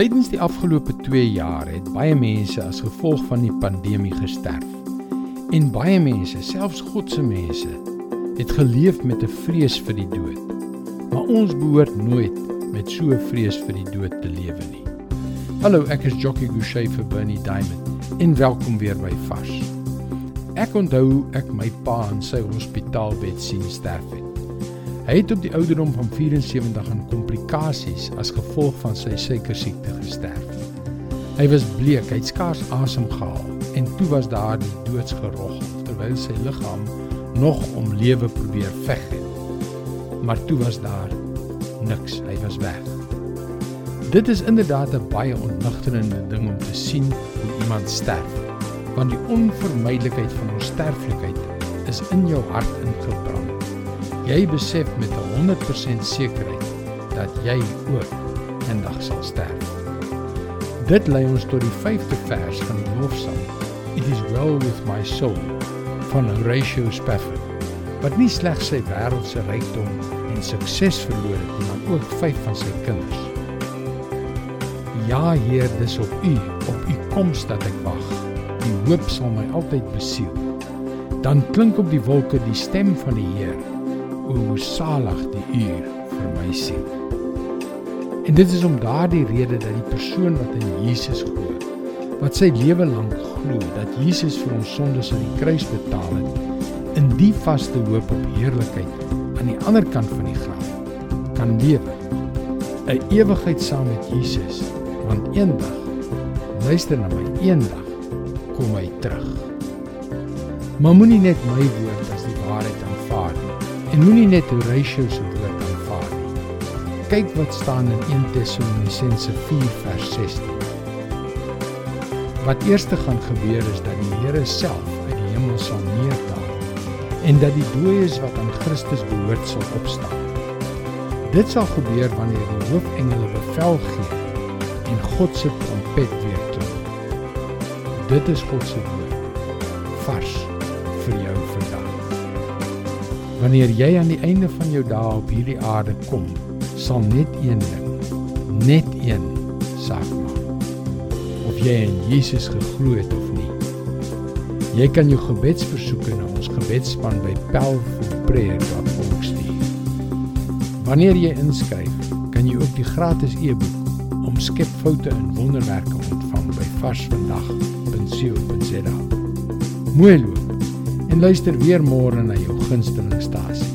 Tydens die afgelope 2 jaar het baie mense as gevolg van die pandemie gesterf. En baie mense, selfs God se mense, het geleef met 'n vrees vir die dood. Maar ons behoort nooit met so 'n vrees vir die dood te lewe nie. Hallo, ek is Jockey Gouchee vir Bernie Diamond en welkom weer by Vars. Ek onthou ek my pa in sy hospitaalbed sien sterf het. Hy het op die ouderdom van 74 aan komplikasies as gevolg van sy suikersiekte gesterf. Hy was bleek, hy het skaars asem gehaal en toe was daar die doodsgerog terwyl sy liggaam nog om lewe probeer veg het. Maar toe was daar niks, hy was weg. Dit is inderdaad 'n baie ontnigterende ding om te sien hoe iemand sterf, want die onvermydelikheid van ons sterflikheid is in jou hart ingebrand. Jy besef met 100% sekerheid dat jy ook eendag sal sterf. Dit lei ons tot die 5de vers van die lofsang. It is well with my soul van Horatio Spafford. Wat nie slegs sy wêreldse rykdom en sukses verloor het, maar ook vyf van sy kinders. Ja, Heer, dis op U, op U koms dat ek wag. Die hoop sal my altyd besiel. Dan klink op die wolke die stem van die Heer o salig die uur vir my siel. En dit is om daardie rede dat die persoon wat in Jesus glo, wat sy lewe lank glo dat Jesus vir ons sondes aan die kruis betaal het, in die vaste hoop op heerlikheid aan die ander kant van die graf kan lewe. 'n Ewigheid saam met Jesus, want eendag luister na my, eendag kom hy terug. Maar moenie net my woord as die waarheid nie en moenie net Horatio se woord aanvaar nie. Kyk wat staan in 1 Tessalonisense 4 vers 16. Wat eers te gaan gebeur is dat die Here self uit die hemel sal neerddaal en dat die dooies wat aan Christus behoort sal opstaan. Dit sal gebeur wanneer die hoofengele bevel gee en God se trompet weer klink. Dit is God se woord vars vir jou vandag. Wanneer jy aan die einde van jou dae op hierdie aarde kom, sal net een ding, net een saak maak. Of jy in Jesus geglo het of nie. Jy kan jou gebedsversoeke na ons gebedsspan by pelforprayer.org stuur. Wanneer jy inskryf, kan jy ook die gratis e-boek om skepfoute en wonderwerke ontvang by varsvandag.co.za. Mooi loop en luister weer môre na jou gunstelingstasie.